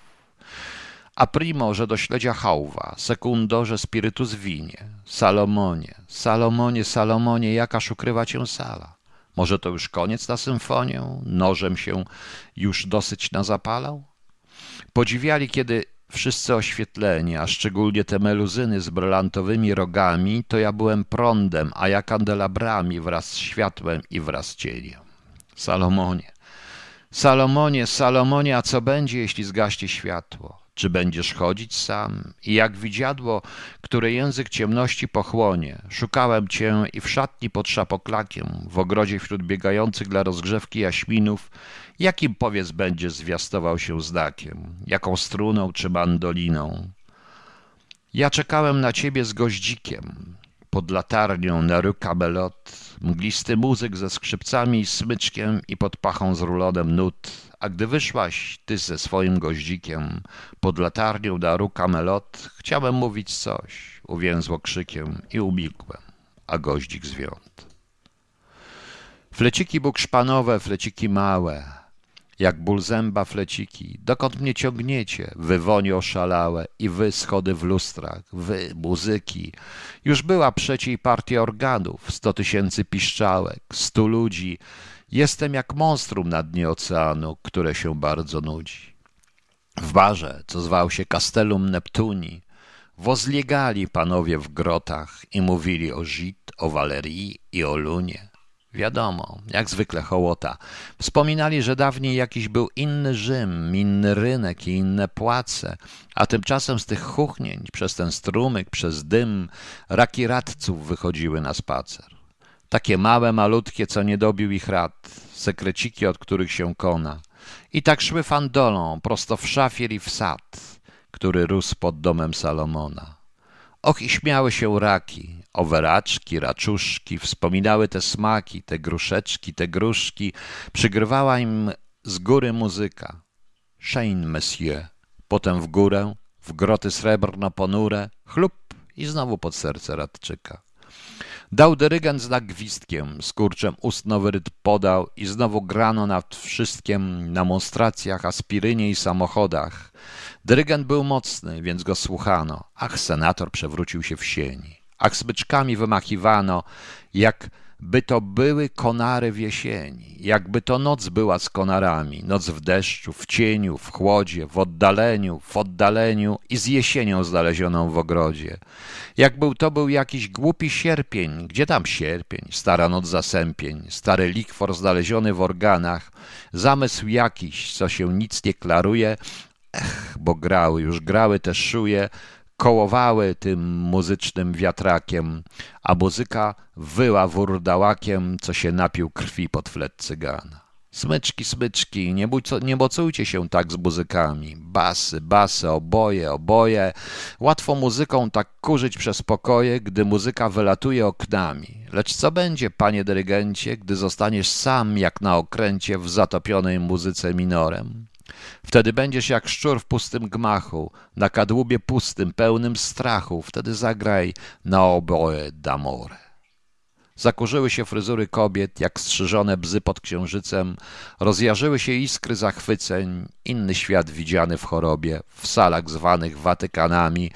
A primo, że do śledzia hałwa. Sekundo, że spirytus winie. Salomonie, Salomonie, Salomonie, jakaż ukrywa cię sala. Może to już koniec na symfonię? Nożem się już dosyć nazapalał? Podziwiali, kiedy Wszyscy oświetleni, a szczególnie te meluzyny z brylantowymi rogami, to ja byłem prądem, a ja kandelabrami wraz z światłem i wraz z cieniem. Salomonie, Salomonie, Salomonie, a co będzie, jeśli zgaśnie światło? czy będziesz chodzić sam? I jak widziadło, które język ciemności pochłonie, szukałem cię i w szatni pod szapoklakiem, w ogrodzie wśród biegających dla rozgrzewki jaśminów, jakim powiedz będziesz zwiastował się znakiem, jaką struną czy mandoliną? Ja czekałem na ciebie z goździkiem, pod latarnią na rue mglisty muzyk ze skrzypcami i smyczkiem i pod pachą z rulonem nut, a gdy wyszłaś ty ze swoim goździkiem pod latarnią na rue chciałem mówić coś, uwięzło krzykiem i umilkłem, a goździk zwiąd. Fleciki bukszpanowe, fleciki małe, jak ból zęba fleciki, dokąd mnie ciągniecie, wy wonie oszalałe i wy schody w lustrach, wy muzyki. Już była przeciej partia organów, sto tysięcy piszczałek, stu ludzi. Jestem jak monstrum na dnie oceanu, które się bardzo nudzi. W barze, co zwał się Castellum Neptuni, wozliegali panowie w grotach i mówili o Żyd, o Walerii i o Lunie. Wiadomo, jak zwykle hołota. Wspominali, że dawniej jakiś był inny Rzym, inny rynek i inne płace, a tymczasem z tych chuchnięć, przez ten strumyk, przez dym, raki radców wychodziły na spacer. Takie małe, malutkie, co nie dobił ich rad, sekreciki, od których się kona. I tak szły fandolą, prosto w szafier i w sad, który rósł pod domem Salomona. Och, i śmiały się raki, oweraczki, raczuszki, wspominały te smaki, te gruszeczki, te gruszki, przygrywała im z góry muzyka. Shane, monsieur, potem w górę, w groty srebrno ponure, chlup i znowu pod serce radczyka. Dał dyrygent znak gwizdkiem, skurczem ust nowy podał i znowu grano nad wszystkim na monstracjach, aspirynie i samochodach. Dyrygent był mocny, więc go słuchano. Ach, senator przewrócił się w sieni. Ach, smyczkami wymachiwano, jakby to były konary w jesieni, jakby to noc była z konarami, noc w deszczu, w cieniu, w chłodzie, w oddaleniu, w oddaleniu i z jesienią znalezioną w ogrodzie. Jakby to był jakiś głupi sierpień, gdzie tam sierpień, stara noc zasępień, stary likwor znaleziony w organach, zamysł jakiś, co się nic nie klaruje, Ech, bo grały, już grały te szuje, kołowały tym muzycznym wiatrakiem, a muzyka wyła wurdałakiem, co się napił krwi pod flet cygana. Smyczki, smyczki, nie, buco, nie bocujcie się tak z muzykami. Basy, basy, oboje, oboje. Łatwo muzyką tak kurzyć przez pokoje, gdy muzyka wylatuje oknami. Lecz co będzie, panie dyrygencie, gdy zostaniesz sam jak na okręcie w zatopionej muzyce minorem? Wtedy będziesz jak szczur w pustym gmachu, na kadłubie pustym, pełnym strachu. Wtedy zagraj na oboe d'amore. Zakurzyły się fryzury kobiet, jak strzyżone bzy pod księżycem, rozjarzyły się iskry zachwyceń, inny świat widziany w chorobie, w salach zwanych Watykanami,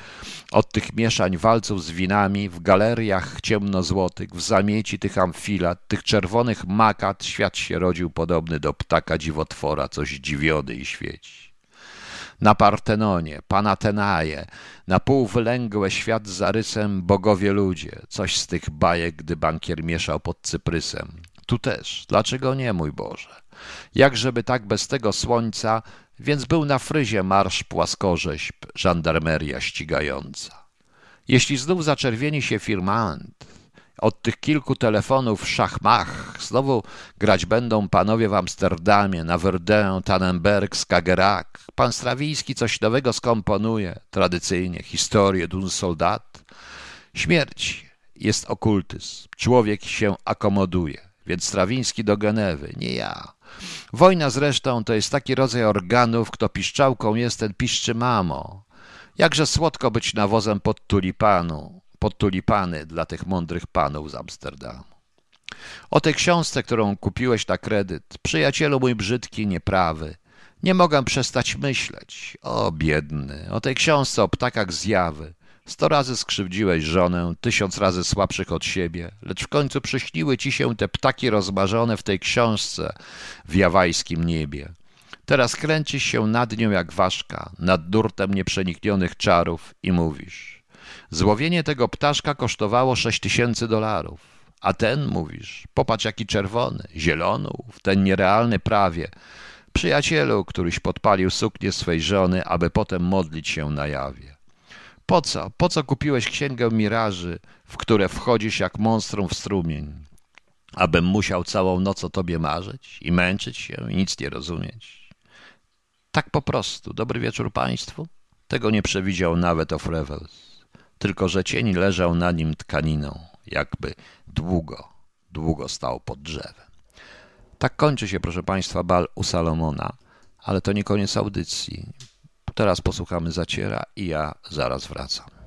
od tych mieszań walców z winami, w galeriach ciemnozłotych, w zamieci tych amfilat, tych czerwonych makat, świat się rodził podobny do ptaka dziwotwora, coś dziwiony i świeci na Partenonie, Panatenaje, na pół wylęgłe świat z zarysem bogowie ludzie, coś z tych bajek, gdy bankier mieszał pod cyprysem. Tu też, dlaczego nie, mój Boże? Jakżeby tak bez tego słońca, więc był na fryzie marsz płaskorzeźb, żandarmeria ścigająca. Jeśli znów zaczerwieni się firmament, od tych kilku telefonów szachmach znowu grać będą panowie w Amsterdamie, na Verdun, Tannenberg, Skagerrak. Pan Strawiński coś nowego skomponuje, tradycyjnie, historię d'un soldat. Śmierć jest okultyzm, człowiek się akomoduje, więc Strawiński do Genewy, nie ja. Wojna zresztą to jest taki rodzaj organów, kto piszczałką jest, ten piszczy mamo. Jakże słodko być nawozem pod tulipanu pod tulipany dla tych mądrych panów z Amsterdamu. O tej książce, którą kupiłeś na kredyt, przyjacielu mój brzydki, nieprawy, nie mogę przestać myśleć. O, biedny, o tej książce o ptakach zjawy. Sto razy skrzywdziłeś żonę, tysiąc razy słabszych od siebie, lecz w końcu przyśniły ci się te ptaki rozmarzone w tej książce w jawajskim niebie. Teraz kręcisz się nad nią jak ważka, nad nurtem nieprzeniknionych czarów i mówisz – Złowienie tego ptaszka kosztowało sześć tysięcy dolarów. A ten, mówisz, popatrz jaki czerwony, zielonów, ten nierealny prawie. Przyjacielu, któryś podpalił suknię swej żony, aby potem modlić się na jawie. Po co? Po co kupiłeś księgę miraży, w które wchodzisz jak monstrum w strumień? Abym musiał całą noc o tobie marzyć i męczyć się i nic nie rozumieć. Tak po prostu. Dobry wieczór państwu. Tego nie przewidział nawet of Revels. Tylko, że cień leżał na nim tkaniną, jakby długo, długo stał pod drzewem. Tak kończy się, proszę Państwa, bal u Salomona, ale to nie koniec audycji. Teraz posłuchamy zaciera i ja zaraz wracam.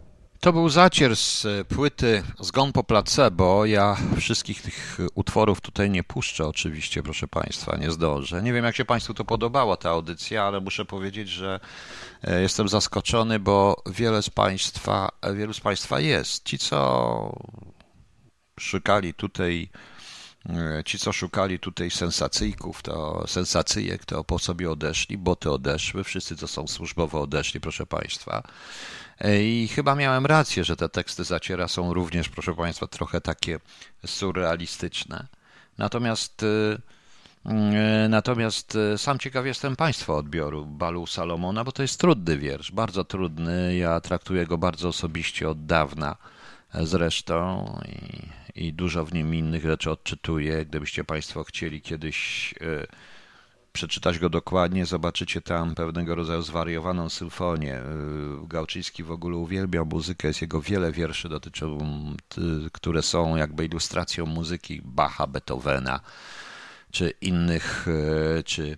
To był zacier z płyty Zgon po placebo. Ja wszystkich tych utworów tutaj nie puszczę, oczywiście, proszę Państwa, nie zdążę. Nie wiem, jak się Państwu to podobała ta audycja, ale muszę powiedzieć, że e, jestem zaskoczony, bo wiele z Państwa, wielu z Państwa jest. Ci, co szukali tutaj E, ci, co szukali tutaj sensacyjków, to sensacyjek, to po sobie odeszli, boty odeszły, wszyscy, co są służbowo odeszli, proszę Państwa. E, I chyba miałem rację, że te teksty zaciera są również, proszę Państwa, trochę takie surrealistyczne. Natomiast e, Natomiast sam ciekaw jestem Państwa odbioru Balu Salomona, bo to jest trudny wiersz, bardzo trudny. Ja traktuję go bardzo osobiście od dawna zresztą i i dużo w nim innych rzeczy odczytuję. Gdybyście Państwo chcieli kiedyś e, przeczytać go dokładnie, zobaczycie tam pewnego rodzaju zwariowaną symfonię. E, Gałczyński w ogóle uwielbia muzykę, jest jego wiele wierszy dotyczą, które są jakby ilustracją muzyki Bacha, Beethovena czy innych, e, czy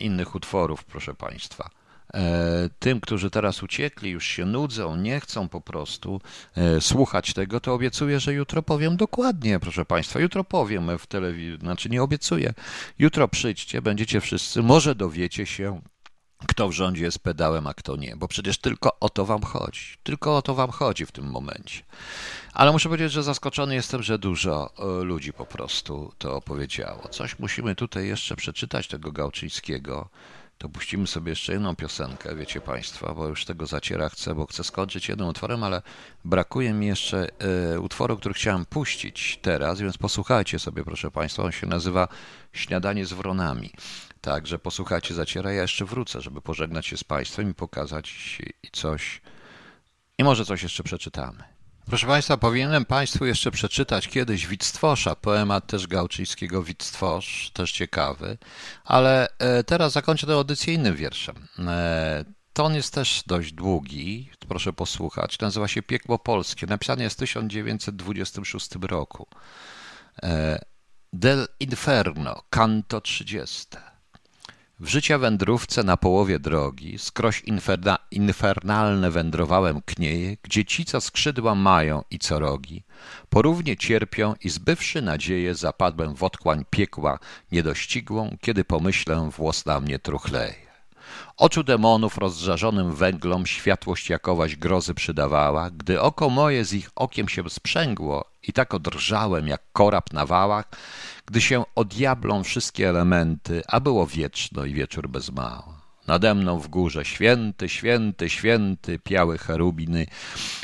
innych utworów, proszę Państwa. E, tym, którzy teraz uciekli, już się nudzą, nie chcą po prostu e, słuchać tego, to obiecuję, że jutro powiem dokładnie, proszę Państwa. Jutro powiem w telewizji, znaczy nie obiecuję. Jutro przyjdźcie, będziecie wszyscy, może dowiecie się, kto w rządzie jest pedałem, a kto nie, bo przecież tylko o to Wam chodzi. Tylko o to Wam chodzi w tym momencie. Ale muszę powiedzieć, że zaskoczony jestem, że dużo e, ludzi po prostu to opowiedziało. Coś musimy tutaj jeszcze przeczytać tego Gałczyńskiego to puścimy sobie jeszcze jedną piosenkę, wiecie Państwo, bo już tego zaciera chcę, bo chcę skończyć jednym utworem, ale brakuje mi jeszcze y, utworu, który chciałem puścić teraz, więc posłuchajcie sobie, proszę Państwa. On się nazywa Śniadanie z wronami. Także posłuchajcie zaciera. Ja jeszcze wrócę, żeby pożegnać się z Państwem i pokazać coś. I może coś jeszcze przeczytamy. Proszę Państwa, powinienem Państwu jeszcze przeczytać kiedyś Wictwosza, poemat też Gałczyńskiego Wictwosz, też ciekawy, ale e, teraz zakończę tę audycję innym wierszem. E, to on jest też dość długi, proszę posłuchać. Nazywa się Piekło Polskie. Napisany jest w 1926 roku. E, Del Inferno, kanto 30. W życia wędrówce na połowie drogi, skroś inferna, infernalne wędrowałem knieje, gdzie ci, co skrzydła mają i co rogi, porównie cierpią i zbywszy nadzieję, zapadłem w otchłań piekła niedościgłą, kiedy pomyślę, włos na mnie truchleje. Oczu demonów rozżarzonym węglom światłość jakowaś grozy przydawała, gdy oko moje z ich okiem się sprzęgło i tak odrżałem jak korab na wałach, gdy się odjablą wszystkie elementy, a było wieczno i wieczór bez mała. Nade mną w górze święty, święty, święty, piały cherubiny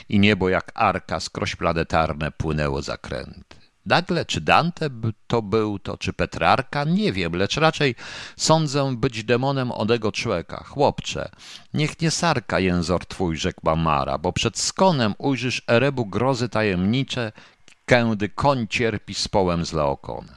i niebo jak arka skroś planetarne płynęło zakręty. Nagle, czy Dante to był to, czy Petrarka? Nie wiem, lecz raczej sądzę być demonem odego człowieka. Chłopcze, niech nie sarka jęzor twój, rzekła Mara, bo przed skonem ujrzysz erebu grozy tajemnicze, kędy koń cierpi z połem z Laokonem.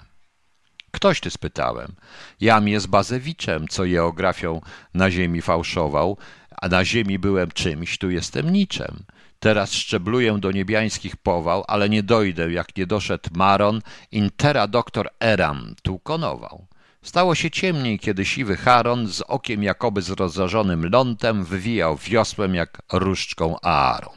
Ktoś ty spytałem. Jam jest Bazewiczem, co geografią na ziemi fałszował, a na ziemi byłem czymś, tu jestem niczem. Teraz szczebluję do niebiańskich pował, ale nie dojdę, jak nie doszedł Maron, intera doktor Eram tu konował. Stało się ciemniej, kiedy siwy Charon z okiem jakoby z rozżarzonym lądem wywijał wiosłem jak różdżką Aaron.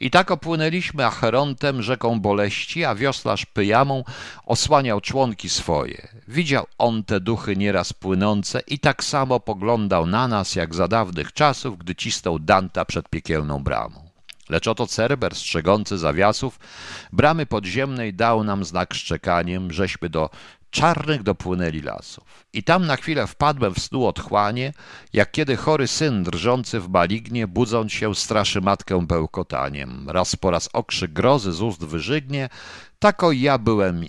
I tak opłynęliśmy Acherontem rzeką boleści, a wioslarz Pyjamą osłaniał członki swoje. Widział on te duchy nieraz płynące i tak samo poglądał na nas, jak za dawnych czasów, gdy cisnął Danta przed piekielną bramą. Lecz oto Cerber, strzegący zawiasów, bramy podziemnej dał nam znak szczekaniem, żeśmy do czarnych dopłynęli lasów. I tam na chwilę wpadłem w snu otchłanie, jak kiedy chory syn drżący w malignie, budząc się, straszy matkę bełkotaniem. Raz po raz okrzyk grozy z ust wyżygnie, tako ja byłem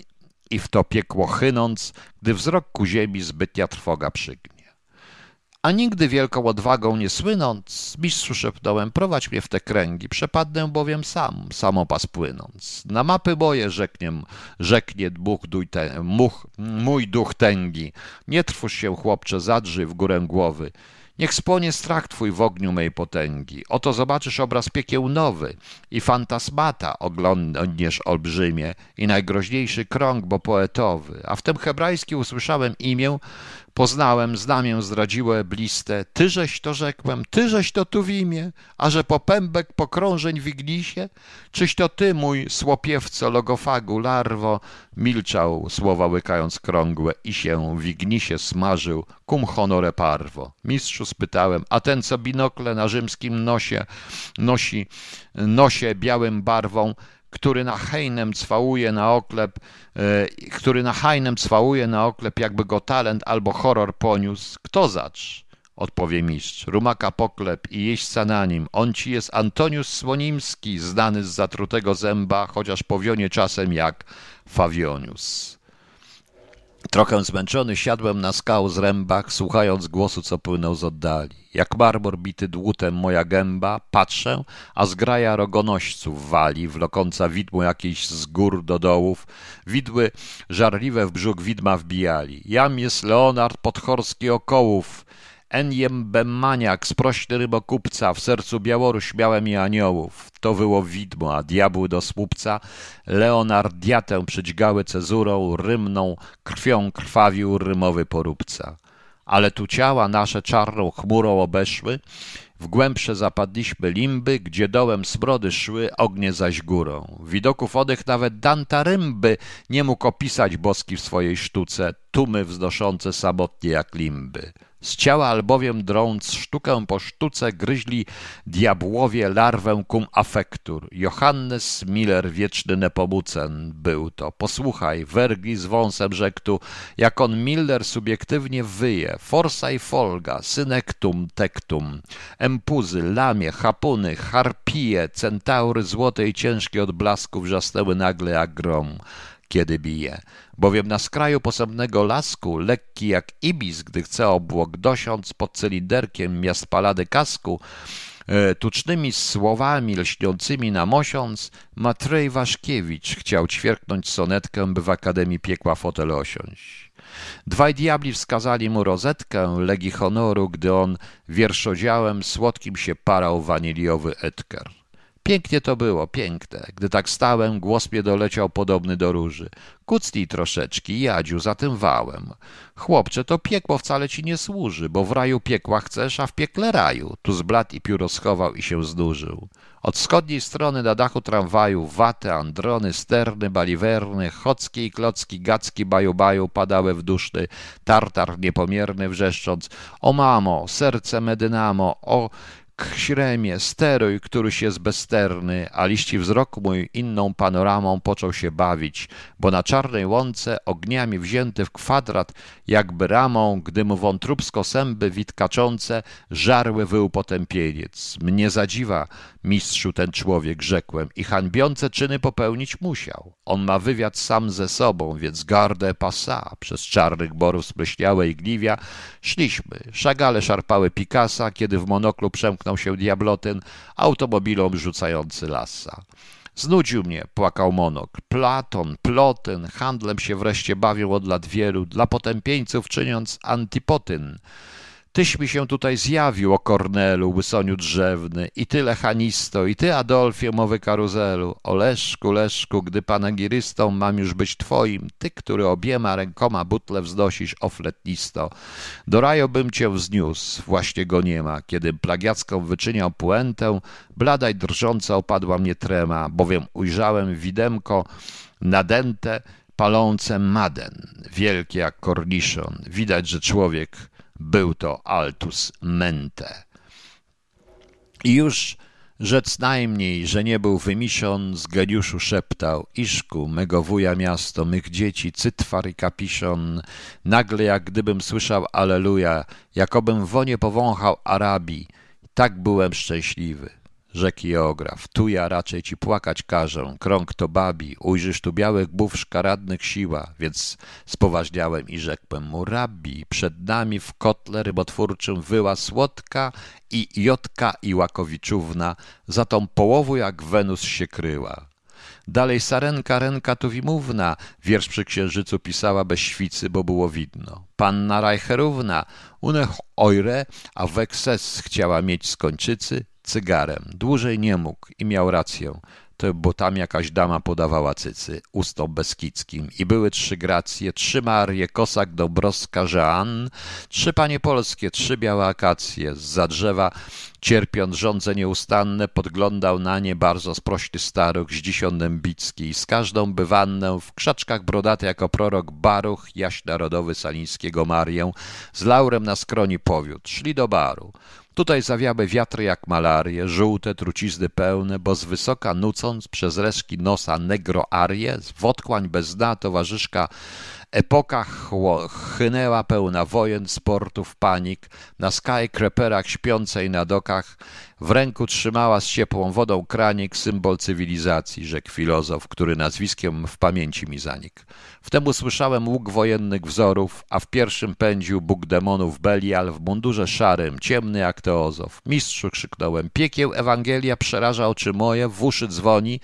i w to piekło chynąc, gdy wzrok ku ziemi zbytnia trwoga przygnie. A nigdy wielką odwagą nie słynąc, mistrzu szepnąłem, prowadź mnie w te kręgi, przepadnę bowiem sam, samopas płynąc. Na mapy moje rzekniem, rzeknie much, te, much, mój duch tęgi. Nie trwóż się, chłopcze, zadrzyj w górę głowy. Niech spłonie strach twój w ogniu mej potęgi. Oto zobaczysz obraz piekieł nowy i fantasmata oglądniesz olbrzymie i najgroźniejszy krąg, bo poetowy. A w tym hebrajski usłyszałem imię, Poznałem, znamię zdradziłe bliste, tyżeś to rzekłem, tyżeś to tu w imię, a że popębek pokrążeń w ignisie? Czyś to ty, mój słopiewco, logofagu, larwo? Milczał, słowa łykając krągłe i się w ignisie smażył, cum honore parvo. Mistrzu spytałem, a ten, co binokle na rzymskim nosie nosi, nosie białym barwą, który na hejnem cwałuje na oklep, e, który na hajnem cwałuje na oklep, jakby go talent albo horror poniósł. Kto zacz? Odpowie mistrz. Rumaka poklep i jeźdźca na nim. On ci jest Antonius Słonimski, znany z zatrutego zęba, chociaż powionie czasem jak Fawionius. Trochę zmęczony siadłem na skał z rębach, słuchając głosu, co płynął z oddali. Jak marmur bity dłutem moja gęba, patrzę, a zgraja rogonośców wali, wlokąca widmo jakieś z gór do dołów. Widły żarliwe w brzuch widma wbijali. Jam jest Leonard Podchorski Okołów, Enjem Bemmaniak, sprośny rybokupca, w sercu Białoruś miałem i aniołów. To było widmo, a diabły do słupca Leonardiatę przydźgały cezurą, rymną krwią krwawił rymowy poróbca. Ale tu ciała nasze czarną chmurą obeszły, w głębsze zapadliśmy limby, gdzie dołem smrody szły, ognie zaś górą. Widoków odych nawet Danta Rymby nie mógł opisać boski w swojej sztuce, tumy wznoszące samotnie jak limby. Z ciała albowiem drąc sztukę po sztuce gryźli diabłowie larwę cum affectur. Johannes Miller, wieczny nepomucen był to. Posłuchaj, Wergi z wąsem rzekł tu, jak on Miller subiektywnie wyje. Forsa i folga, synectum tectum, empuzy, lamie, hapuny, harpije, centaury złote i ciężkie od blasku wrzasnęły nagle jak grom kiedy bije. Bowiem na skraju posępnego lasku, lekki jak ibis, gdy chce obłok dosiąc pod cylinderkiem miast palady kasku, e, tucznymi słowami lśniącymi na mosiąc, Matrej Waszkiewicz chciał ćwierknąć sonetkę, by w Akademii Piekła fotel osiąść. Dwaj diabli wskazali mu rozetkę legi honoru, gdy on wierszodziałem słodkim się parał waniliowy etker. Pięknie to było, piękne. Gdy tak stałem, głos mnie doleciał podobny do róży. Kucnij troszeczki, Jadziu, za tym wałem. Chłopcze, to piekło wcale ci nie służy, bo w raju piekła chcesz, a w piekle raju. Tu zbladł i pióro schował i się zdłużył. Od wschodniej strony na dachu tramwaju waty, androny, sterny, baliwerny, chocki i klocki, gacki, baju-baju padały w duszny, tartar niepomierny wrzeszcząc O mamo, serce medynamo, o śremie, steruj, któryś jest bezsterny, a liści wzrok mój inną panoramą począł się bawić, bo na czarnej łące, ogniami wzięty w kwadrat, jakby ramą, gdy mu wątróbsko sęby witkaczące, żarły wył potępieniec. Mnie zadziwa, mistrzu ten człowiek, rzekłem, i hańbiące czyny popełnić musiał. On ma wywiad sam ze sobą, więc gardę pasa, przez czarnych borów spleśniałe igliwia, szliśmy. Szagale szarpały Picasa, kiedy w monoklu przemknął się diablotyn, automobilom rzucający lasa. Znudził mnie, płakał monok. Platon, plotyn, handlem się wreszcie bawią od lat wielu, dla potępieńców czyniąc antipotyn. Tyś mi się tutaj zjawił, o Kornelu, łysoniu drzewny, i ty, Lechanisto, i ty, Adolfie, mowy karuzelu. O Leszku, Leszku, gdy panegirystą mam już być twoim, ty, który obiema rękoma butle wznosisz, o fletnisto. Do raju bym cię wzniósł, właśnie go nie ma. Kiedy plagiacką wyczyniał puentę, bladaj drżąca opadła mnie trema, bowiem ujrzałem widemko nadęte, palące maden, wielkie jak korniszon. Widać, że człowiek był to Altus Mente. I już rzec najmniej, że nie był wymiszon, z geniuszu szeptał, Iszku, mego wuja miasto, mych dzieci, cytwar i kapiszon, nagle jak gdybym słyszał Aleluja, jakobym wonie powąchał Arabii, tak byłem szczęśliwy rzekł geograf. Tu ja raczej ci płakać każę, krąg to babi, ujrzysz tu białych bów szkaradnych siła, więc spoważniałem i rzekłem mu, rabbi, przed nami w kotle rybotwórczym wyła słodka i Jotka i Łakowiczówna, za tą połową jak Wenus się kryła. Dalej Sarenka Renka Tuwimówna wiersz przy księżycu pisała bez świcy, bo było widno. Panna Rajcherówna unech ojre, a wekses chciała mieć z kończycy cygarem. Dłużej nie mógł i miał rację. To bo tam jakaś dama podawała cycy ustom beskidzkim. I były trzy gracje, trzy Marie, Kosak, Dobrowska, Żean, trzy panie polskie, trzy białe akacje, za drzewa cierpiąc żądze nieustanne, podglądał na nie bardzo sprośny staruch, zdzision Dębicki i z każdą bywannę w krzaczkach brodaty jako prorok Baruch, jaś narodowy Salińskiego Marię, z laurem na skroni powiódł, szli do baru. Tutaj zawiały wiatry jak malarie, żółte trucizny pełne, bo z wysoka nucąc przez reszki nosa negroarie, w otchłań bez dna towarzyszka epoka chynęła pełna wojen, sportów, panik, na skykreperach śpiącej na dokach w ręku trzymała z ciepłą wodą kranik, symbol cywilizacji, rzekł filozof, który nazwiskiem w pamięci mi zanikł. Wtem usłyszałem łuk wojennych wzorów, a w pierwszym pędził Bóg demonów Belial w mundurze szarym, ciemny jak Teozow. Mistrzu krzyknąłem, piekieł Ewangelia przeraża oczy moje, w uszy dzwoni,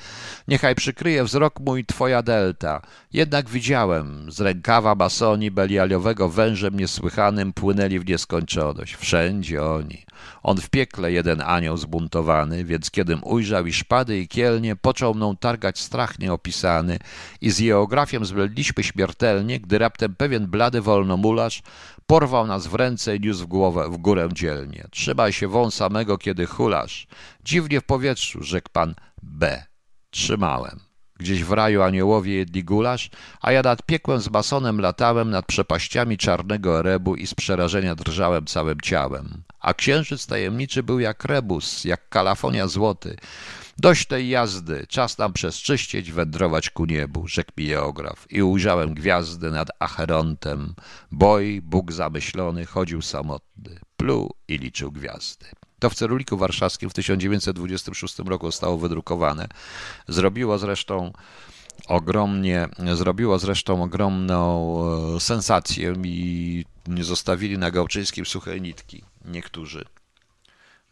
niechaj przykryje wzrok mój twoja delta. Jednak widziałem, z rękawa basoni Belialiowego wężem niesłychanym płynęli w nieskończoność. Wszędzie oni. On w piekle jeden anioł zbuntowany, więc kiedym ujrzał i szpady i kielnie, począł mną targać strach nieopisany i z geografiem zbledliśmy śmiertelnie, gdy raptem pewien blady wolnomularz porwał nas w ręce i niósł w głowę w górę dzielnie. Trzymaj się wąsa mego, kiedy hulasz. Dziwnie w powietrzu, rzekł pan B. Trzymałem. Gdzieś w raju aniołowie jedli gulasz, a ja nad piekłem z basonem latałem nad przepaściami czarnego erebu i z przerażenia drżałem całym ciałem. A księżyc tajemniczy był jak rebus, jak kalafonia złoty. Dość tej jazdy, czas nam przezczyścić, wędrować ku niebu, rzekł mi geograf. I ujrzałem gwiazdy nad Acherontem. Boj, Bóg zamyślony, chodził samotny, pluł i liczył gwiazdy. To w Ceruliku Warszawskim w 1926 roku zostało wydrukowane. Zrobiło zresztą ogromnie, zrobiło zresztą ogromną e, sensację i zostawili na Gałczyńskim suche nitki niektórzy.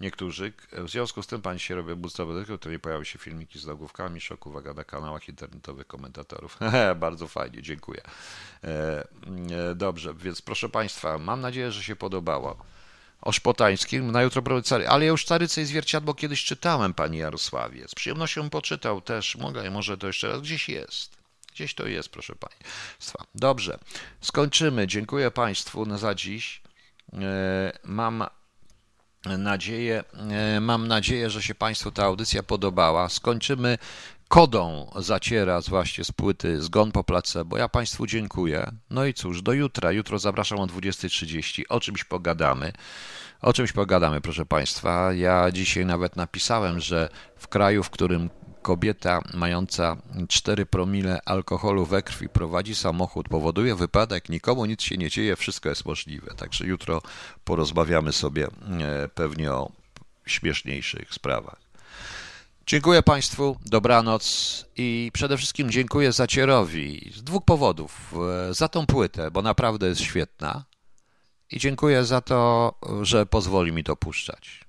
Niektórzy. W związku z tym pani się robią budżetowe, to nie pojawiły się filmiki z nagłówkami, szok, uwaga, na kanałach internetowych komentatorów. Bardzo fajnie, dziękuję. E, e, dobrze, więc proszę państwa, mam nadzieję, że się podobało o Szpotańskim, na jutro Cary. Ale ja już Caryce i Zwierciadło kiedyś czytałem, pani Jarosławie. Z przyjemnością poczytał też. Mogę, może to jeszcze raz. Gdzieś jest. Gdzieś to jest, proszę państwa. Dobrze, skończymy. Dziękuję państwu za dziś. E, mam nadzieję, e, mam nadzieję, że się państwu ta audycja podobała. Skończymy kodą zaciera właśnie z płyty Zgon po placebo. Ja Państwu dziękuję. No i cóż, do jutra. Jutro zapraszam o 20.30. O czymś pogadamy. O czymś pogadamy, proszę Państwa. Ja dzisiaj nawet napisałem, że w kraju, w którym kobieta mająca 4 promile alkoholu we krwi prowadzi samochód, powoduje wypadek, nikomu nic się nie dzieje, wszystko jest możliwe. Także jutro porozmawiamy sobie e, pewnie o śmieszniejszych sprawach. Dziękuję Państwu, dobranoc i przede wszystkim dziękuję Zacierowi z dwóch powodów. E, za tą płytę, bo naprawdę jest świetna i dziękuję za to, że pozwoli mi to puszczać.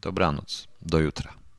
Dobranoc, do jutra.